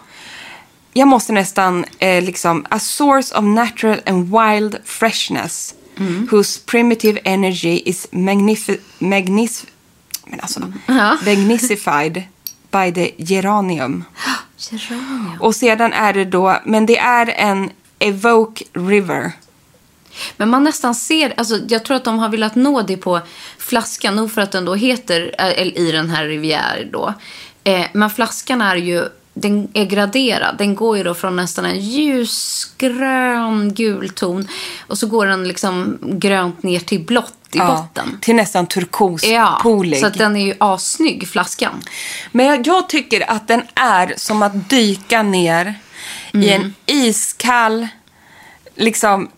Jag måste nästan eh, liksom, a source of natural and wild freshness whose primitive energy is magnifi- men alltså, magnicified by the geranium. Geranium. Och sedan är det då, men det är en Evoke River. Men man nästan ser, alltså jag tror att de har velat nå det på flaskan, nog för att den då heter, eller i den här Rivière då. Eh, men flaskan är ju, den är graderad. Den går ju då från nästan en ljusgrön gul ton och så går den liksom grönt ner till blått i botten. till nästan turkos, Ja, polig. så den är ju assnygg, flaskan. Men jag, jag tycker att den är som att dyka ner i en iskall, liksom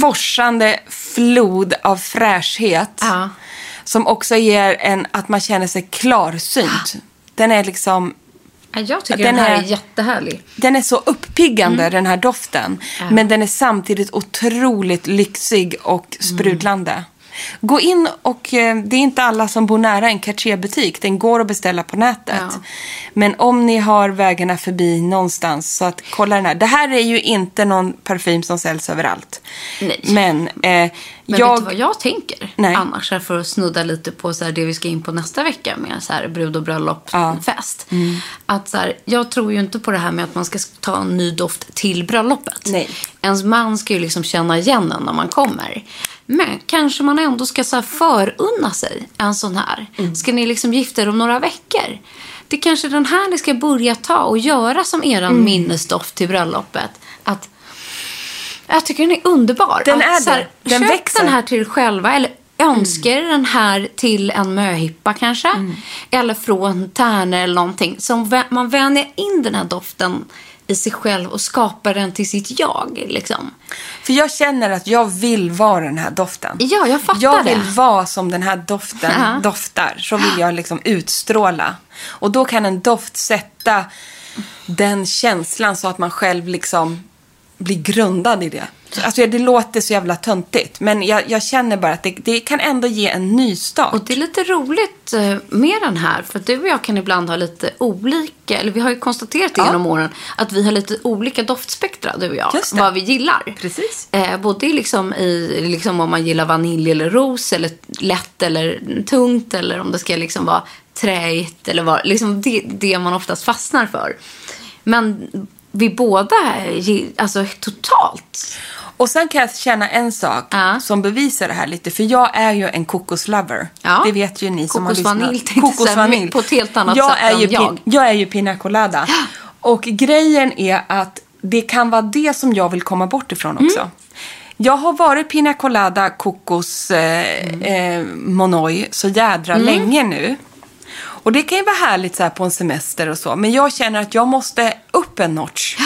forsande flod av fräschhet. Ja. Som också ger en att man känner sig klarsynt. Den är liksom, Ja, Jag tycker Den den, här är- är jättehärlig. den är så uppiggande den här doften. Men den är samtidigt otroligt lyxig och sprudlande. Gå in och eh, det är inte alla som bor nära en Cartier-butik. Den går att beställa på nätet. Ja. Men om ni har vägarna förbi någonstans så att kolla den här. Det här är ju inte någon parfym som säljs överallt. Nej. Men, eh, Men jag... vet du vad jag tänker? Nej. Annars för att snudda lite på så här det vi ska in på nästa vecka med så här brud och bröllopsfest. Att så här, jag tror ju inte på det här med att man ska ta en ny doft till bröllopet. Nej. Ens man ska ju liksom känna igen en när man kommer. Men kanske man ändå ska så här förunna sig en sån här. Ska ni liksom gifta er om några veckor? Det är kanske den här ni ska börja ta och göra som eran minnesdoft till bröllopet. Att jag tycker den är underbar. Den Att är så här, det. Den köp växer. den här till er själva. Eller önska er den här till en möhippa kanske. Eller från Tärne eller någonting. Vä- man vänjer in den här doften i sig själv och skapar den till sitt jag. Liksom. För jag känner att jag vill vara den här doften. Ja, jag fattar Jag vill det. vara som den här doften Ja. doftar. Så vill jag liksom utstråla. Och då kan en doft sätta den känslan så att man själv liksom blir grundad i det. Alltså det låter så jävla töntigt. Men jag, jag känner bara att det, det kan ändå ge en ny start. Och det är lite roligt eh, med den här. För du och jag kan ibland ha lite olika, eller vi har ju konstaterat Ja. genom åren, att vi har lite olika doftspektra, du och jag. Vad vi gillar. Precis. Eh, både liksom i liksom om man gillar vanilj eller ros, eller lätt eller tungt, eller om det ska liksom vara träigt, eller vad, liksom det, det man oftast fastnar för. Men vi båda, alltså totalt. Och sen kan jag känna en sak Ja. som bevisar det här lite. För jag är ju en kokoslover. Ja. Det vet ju ni som har lyssnat. Kokosvanilj. på ett helt annat jag sätt är ju jag. jag är ju pina colada. Och grejen är att det kan vara det som jag vill komma bort ifrån också. Mm. Jag har varit pina colada, kokos, eh, Mm. eh, monoi så jädra länge nu. Och det kan ju vara härligt så här på en semester och så. Men jag känner att jag måste upp en notch.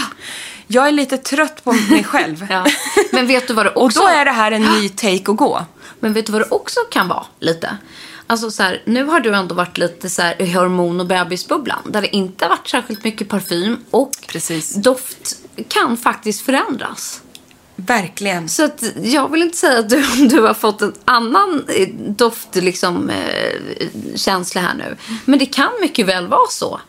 Jag är lite trött på mig själv. Ja. Men vet du vad det Och också då är det här en ny take att gå. Men vet du vad det också kan vara lite? Alltså så här, nu har du ändå varit lite så här i hormon och bebisbubblan. Där det inte har varit särskilt mycket parfym och Precis. doft kan faktiskt förändras. Verkligen. Så att jag vill inte säga att du, om du har fått en annan eh, doft, liksom, eh, känsla här nu. Men det kan mycket väl vara så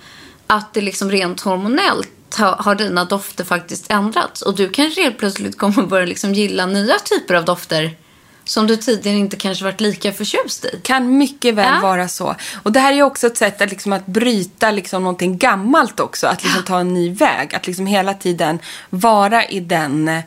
att det liksom rent hormonellt har, har dina dofter faktiskt ändrats. Och du kanske helt plötsligt kommer börja liksom gilla nya typer av dofter som du tidigare inte kanske varit lika förtjust i. Kan mycket väl Ja. vara så. Och det här är också ett sätt att, liksom, att bryta liksom, någonting gammalt också. Att liksom, ta en ny väg. Att liksom hela tiden vara i den eh,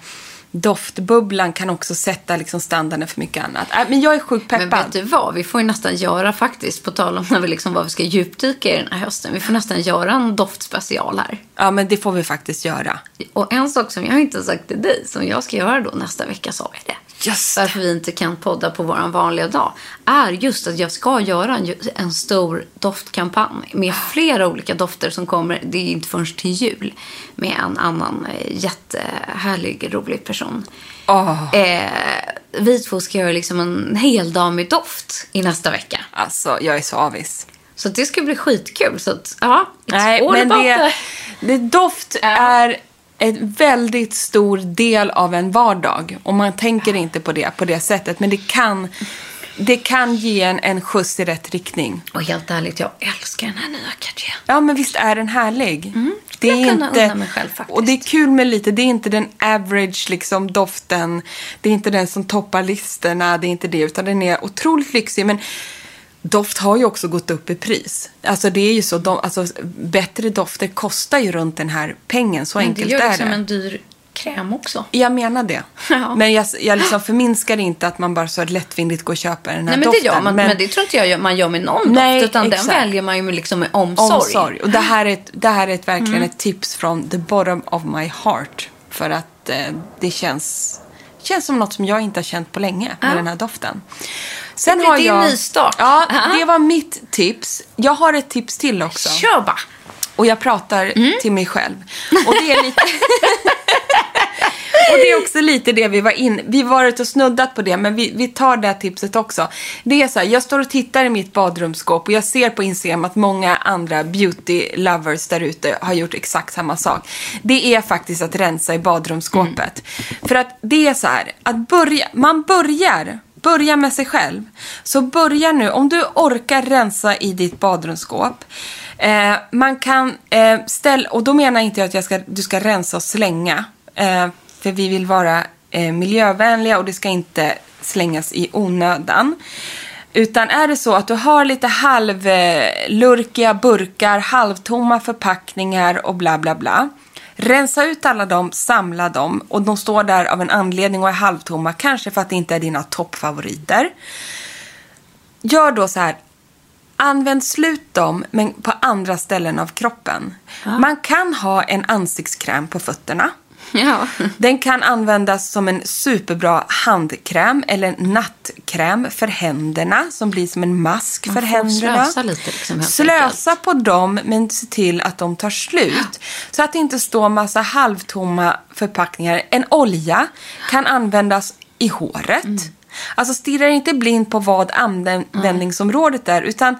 doftbubblan kan också sätta liksom, standarden för mycket annat. Äh, men jag är sjukt Men peppad. vet du vad? Vi får ju nästan göra faktiskt, på tal om när vi liksom, vad vi ska djupdyka i den här hösten. Vi får nästan göra en doftspecial här. Ja, men det får vi faktiskt göra. Och en sak som jag inte har sagt till dig, som jag ska göra då nästa vecka, sa jag det. Just. Varför vi inte kan podda på vår vanliga dag. Är just att jag ska göra en, en stor doftkampanj med flera olika dofter som kommer, det är inte förrän till jul, med en annan eh, jättehärlig, rolig person. Åh. Eh, vi två ska göra liksom en hel dag med doft i nästa vecka. Alltså, jag är så avis. Så det ska bli skitkul. Så att, ja, it's Nej, all men about det, det, doft är en väldigt stor del av en vardag. Och man tänker inte på det på det sättet. Men det kan, det kan ge en, en skjuts i rätt riktning. Och helt ärligt, jag älskar den här nya Cartier. Ja, men visst är den härlig. Det är Mm. Jag kan inte, unna mig själv faktiskt. Och det är kul med lite, det är inte den average liksom, doften. Det är inte den som toppar listorna, det är inte det. Utan den är otroligt lyxig. Men doft har ju också gått upp i pris. Alltså det är ju så, de, alltså, bättre dofter kostar ju runt den här pengen. Så Men det enkelt gör är liksom det. en dyr kräm också. Jag menar det. Ja. Men jag, jag liksom förminskar inte att man bara så lättvindigt går och köper den här Nej, men doften. det gör man. Men, det tror inte jag gör- man gör med någon Nej, doft. Utan exakt. den väljer man ju liksom med omsorg. Mm. omsorg. Och det här är, ett, det här är ett, verkligen ett tips från the bottom of my heart. För att eh, det känns, känns som något som jag inte har känt på länge med den här doften. Sen Det blir din nystart. Ja, Ja. det var mitt tips. Jag har ett tips till också. Kör bara. Och jag pratar Mm. till mig själv. Och det är lite... och det är också lite det vi var in. Vi har varit och snuddat på det, men vi, vi tar det här tipset också. Det är så här, jag står och tittar i mitt badrumsskåp och jag ser på Instagram att många andra beauty lovers där ute har gjort exakt samma sak. Det är faktiskt att rensa i badrumsskåpet. För att det är så här, att börja, man börjar Börja med sig själv. Så börja nu, om du orkar rensa i ditt badrumsskåp. Eh, man kan eh, ställa, och då menar inte jag att jag ska, du ska rensa och slänga. Eh, för vi vill vara eh, miljövänliga och det ska inte slängas i onödan. Utan är det så att du har lite halvlurkiga eh, burkar, halvtomma förpackningar och bla bla bla. Rensa ut alla dem, samla dem och de står där av en anledning och är halvtomma. Kanske för att det inte är dina toppfavoriter. Gör då så här. Använd slut dem, men på andra ställen av kroppen. Man kan ha en ansiktskräm på fötterna. Ja. Den kan användas som en superbra handkräm eller nattkräm för händerna som blir som en mask Man för händerna. slösa lite, liksom, Slösa på dem men se till att de tar slut. Så att det inte står massa halvtomma förpackningar. En olja kan användas i håret. Mm. Alltså stirra inte blind på vad användningsområdet är utan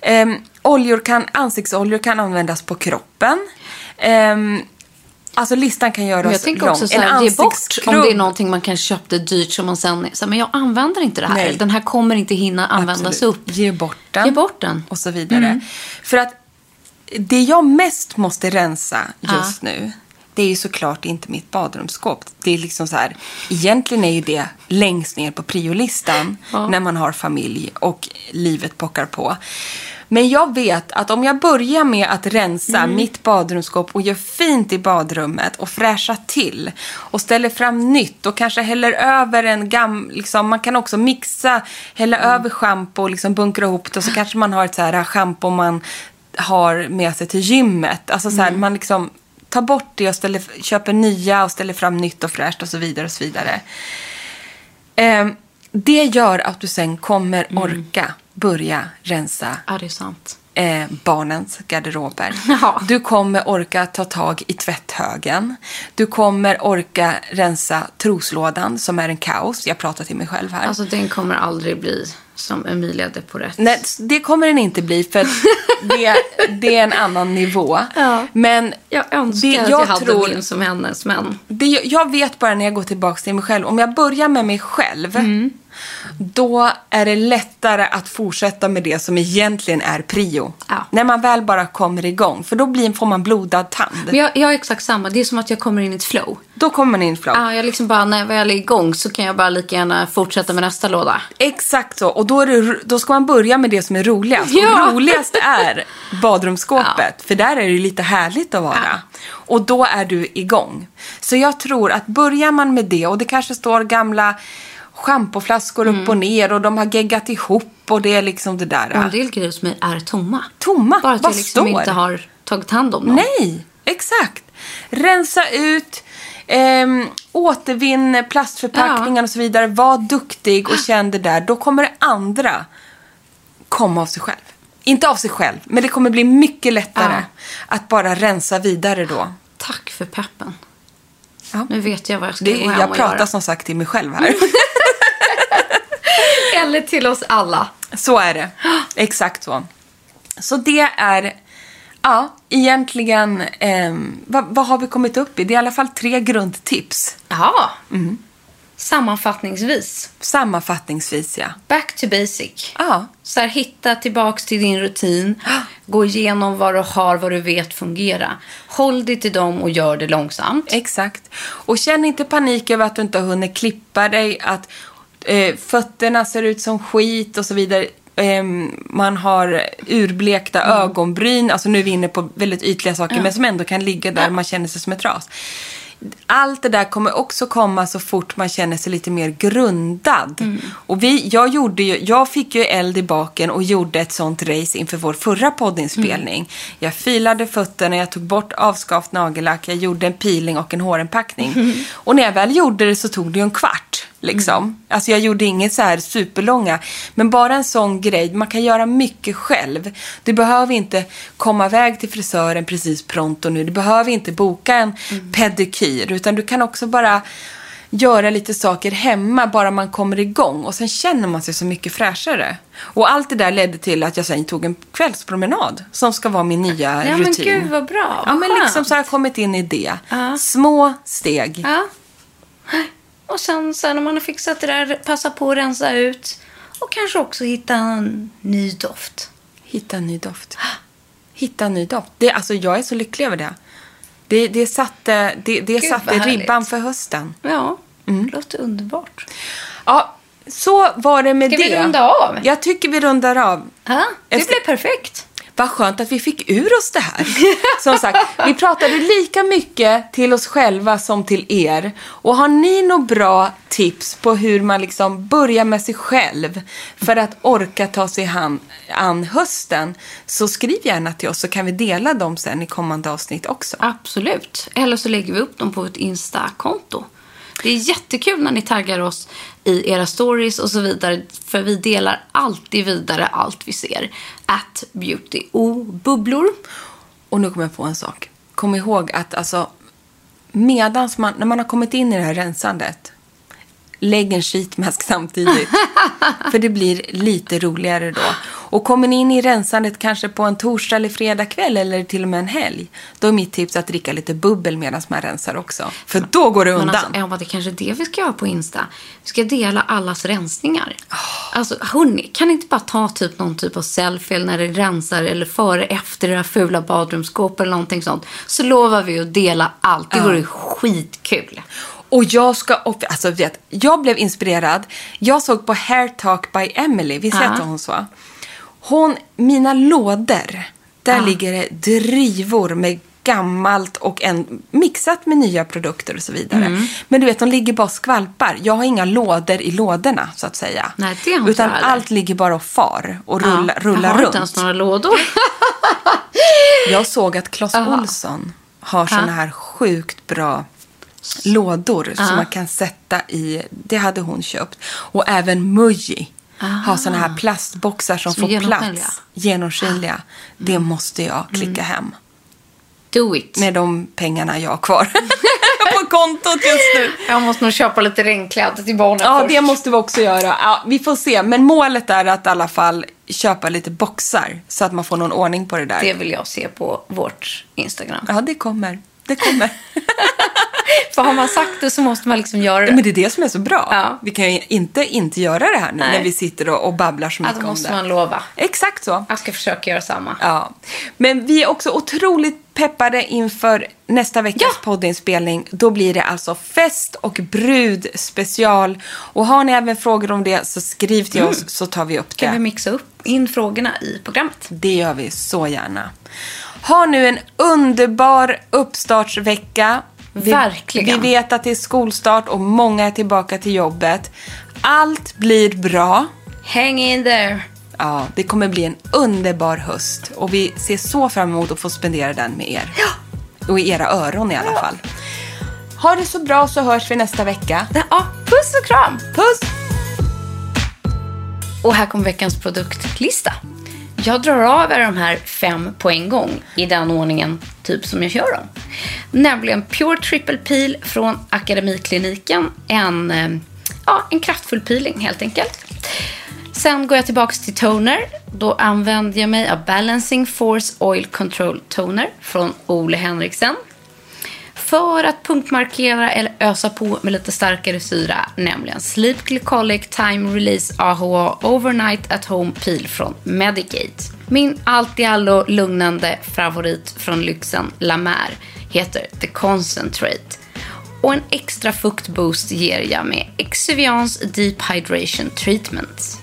ehm, oljor kan, ansiktsoljor kan användas på kroppen. Ehm, Alltså listan kan göras Men jag tänker lång. också så här, ge bort om det är någonting man kanske köpte dyrt som man sen, så här, men jag använder inte det här. Nej. Den här kommer inte hinna användas Absolut. upp. Ge bort den. Ge bort den. Och så vidare. För att det jag mest måste rensa just nu, det är ju såklart inte mitt badrumsskåp. Det är liksom så här, egentligen är ju det längst ner på priolistan när man har familj och livet pockar på. Men jag vet att om jag börjar med att rensa mitt badrumsskåp och gör fint i badrummet och fräscha till och ställer fram nytt och kanske häller över en gam... Liksom, man kan också mixa, hälla över schampo och liksom bunkra ihop det och så kanske man har ett så här schampo man har med sig till gymmet. Alltså så här, man liksom tar bort det och ställer, köper nya och ställer fram nytt och fräscht och så vidare och så vidare. Ehm, det gör att du sen kommer orka börja rensa Ja, det är sant. eh, barnens garderober. Ja. Du kommer orka ta tag i tvätthögen. Du kommer orka rensa troslådan som är en kaos. Jag pratar till mig själv här. Alltså den kommer aldrig bli som Emilia de Porret. Nej, det kommer den inte bli för att det, det är en annan nivå. Ja. Men Jag önskar det, att jag jag hade tror, min som hennes, men... det, jag vet bara när jag går tillbaka till mig själv. Om jag börjar med mig själv, Mm. Då är det lättare att fortsätta med det som egentligen är prio. Ja. När man väl bara kommer igång. För då blir, får man blodad tand. Men jag, jag är exakt samma. Det är som att jag kommer in i ett flow. Då kommer man in i flow. Ja, jag liksom bara, när jag väl är igång så kan jag bara lika gärna fortsätta med nästa låda. Exakt så. Och då, det, då ska man börja med det som är roligast. Ja. Och roligast är badrumsskåpet. För där är det lite härligt att vara. Och då är du igång. Så jag tror att börjar man med det och det kanske står gamla schampoflaskor upp och ner och de har geggat ihop och det är liksom det där. Och en del grejer mig är tomma. Tomma? Bara att Vad jag liksom står? inte har tagit hand om dem. Nej, exakt. Rensa ut, ehm, återvinn plastförpackningar och så vidare. Var duktig och känn det där. Då kommer det andra komma av sig själv. Inte av sig själv, men det kommer bli mycket lättare Ja. att bara rensa vidare då. Tack för peppen. Ja. Nu vet jag vad jag ska Det, gå hem jag och pratar göra. som sagt till mig själv här. Eller till oss alla. Så är det. Exakt så. Så det är, ja, egentligen, ehm, vad, vad har vi kommit upp i? Det är i alla fall tre grundtips. Jaha. Sammanfattningsvis. Sammanfattningsvis, ja. Back to basic. Ja, Så här, hitta tillbaks till din rutin. Gå igenom vad du har, vad du vet fungerar. Håll dig till dem och gör det långsamt. exakt. Och känn inte panik över att du inte har hunnit klippa dig, att eh, fötterna ser ut som skit och så vidare. Ehm, man har urblekta ögonbryn, alltså nu är vi inne på väldigt ytliga saker, men som ändå kan ligga där man känner sig som ett ras. Allt det där kommer också komma så fort man känner sig lite mer grundad. Och vi, jag, gjorde ju, jag fick ju eld i baken och gjorde ett sånt race inför vår förra poddinspelning. Jag filade fötterna, jag tog bort avskavt nagellack, jag gjorde en peeling och en hårinpackning. Och när jag väl gjorde det så tog det ju en kvart. Liksom. Alltså jag gjorde inget så här superlånga. Men bara en sån grej. Man kan göra mycket själv. Du behöver inte komma iväg till frisören precis pronto nu. Du behöver inte boka en pedikyr. Utan du kan också bara göra lite saker hemma bara man kommer igång. Och sen känner man sig så mycket fräschare. Och allt det där ledde till att jag sen tog en kvällspromenad. Som ska vara min nya Ja, rutin. men gud vad bra. Ja, men Vad liksom så har jag kommit in i det. Ja. Små steg. Ja. Och sen, sen när man har fixat det där, passa på att rensa ut. Och kanske också hitta en ny doft. Hitta en ny doft. Hitta en ny doft. Det, alltså, jag är så lycklig över det. Det, det satte, det, det Gud, satte ribban för hösten. Ja, Mm. det låter underbart. Ja, så var det med Ska det. vi runda av? Jag tycker vi rundar av. Ja, det Efter- blev perfekt. Vad skönt att vi fick ur oss det här. Som sagt, vi pratade lika mycket till oss själva som till er. Och har ni några bra tips på hur man liksom börjar med sig själv för att orka ta sig an, an hösten så skriv gärna till oss så kan vi dela dem sen i kommande avsnitt också. Absolut. Eller så lägger vi upp dem på ett Insta-konto. Det är jättekul när ni taggar oss i era stories och så vidare. För vi delar alltid vidare allt vi ser. At beauty och bubblor. Och nu kommer jag på en sak. Kom ihåg att alltså, medans man, när man har kommit in i det här rensandet, lägg en sheetmask samtidigt. För det blir lite roligare då. Och kommer ni in i rensandet kanske på en torsdag eller fredag kväll eller till och med en helg, då är mitt tips att dricka lite bubbel medan man rensar också. För då går det Men undan. alltså, Emma, det är kanske är det vi ska göra på Insta. Vi ska dela allas rensningar. Ah. Alltså, hörni, kan ni inte bara ta typ någon typ av selfie när det rensar eller före, efter här fula badrumsskåpet eller någonting sånt. Så lovar vi att dela allt. Det vore skitkul. Och jag ska, och, alltså vet, jag blev inspirerad. Jag såg på Hair Talk by Emily, visst Ja. hette hon så? Hon, mina lådor, där ligger det drivor med gammalt och en, mixat med nya produkter och så vidare. Mm. Men du vet, de ligger bara och skvalpar. Jag har inga lådor i lådorna, så att säga. Nej, det inte Utan allt ligger bara och far och rulla, Ja, rullar jag har runt. inte ens några lådor. Jag såg att Clas Aha. Olsson har såna här sjukt bra lådor som man kan sätta i. Det hade hon köpt. Och även Muji har såna här plastboxar som, Som får genomskinliga. plats. Genomskinliga. Det måste jag klicka hem. Do it. Med de pengarna jag har kvar på kontot just nu. Jag måste nog köpa lite regnkläder till barnen Ja, först. det måste vi också göra. Ja, vi får se. Men målet är att i alla fall köpa lite boxar så att man får någon ordning på det där. Det vill jag se på vårt Instagram. Ja, det kommer. Det kommer. För har man sagt det så måste man liksom göra det. Men det är det som är så bra. Ja. Vi kan ju inte inte göra det här nu Nej. när vi sitter och, och babblar så mycket om måste det. man lova. Exakt så. Jag ska försöka göra samma. Ja. Men vi är också otroligt peppade inför nästa veckas Ja. poddinspelning. Då blir det alltså fest och brud special. Och har ni även frågor om det så skriv till oss så tar vi upp det. Kan vi mixa upp in frågorna i programmet? Det gör vi så gärna. Ha nu en underbar uppstartsvecka. Vi, Verkligen. Vi vet att det är skolstart och många är tillbaka till jobbet. Allt blir bra. Hang in there. Ja, det kommer bli en underbar höst och vi ser så fram emot att få spendera den med er. Och i era öron i alla fall. Ha det så bra så hörs vi nästa vecka. Ja, puss och kram. Puss! Och här kommer veckans produktlista. Jag drar av er de här fem på en gång i den ordningen typ som jag kör dem. Nämligen Pure Triple Peel från Akademikliniken. En, eh, ja, en kraftfull peeling helt enkelt. Sen går jag tillbaka till toner. Då använder jag mig av Balancing Force Oil Control Toner från Ole Henriksen. För att punktmarkera eller ösa på med lite starkare syra, nämligen Sleep Glycolic Time Release AHA Overnight at Home Peel från Medicate. Min allt i allo lugnande favorit från lyxen La Mer heter The Concentrate. Och en extra fuktboost ger jag med Exuviance Deep Hydration Treatment.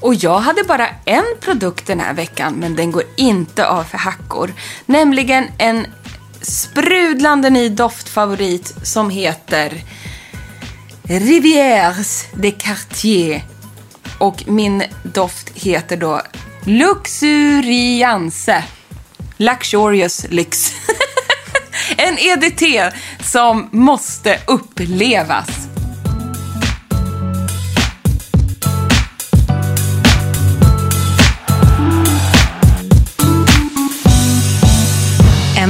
Och jag hade bara en produkt den här veckan, men den går inte av för hackor. Nämligen en sprudlande ny doftfavorit som heter Rivières de Cartier. Och min doft heter då Luxuriance. Luxurious Lyx. en EDT som måste upplevas.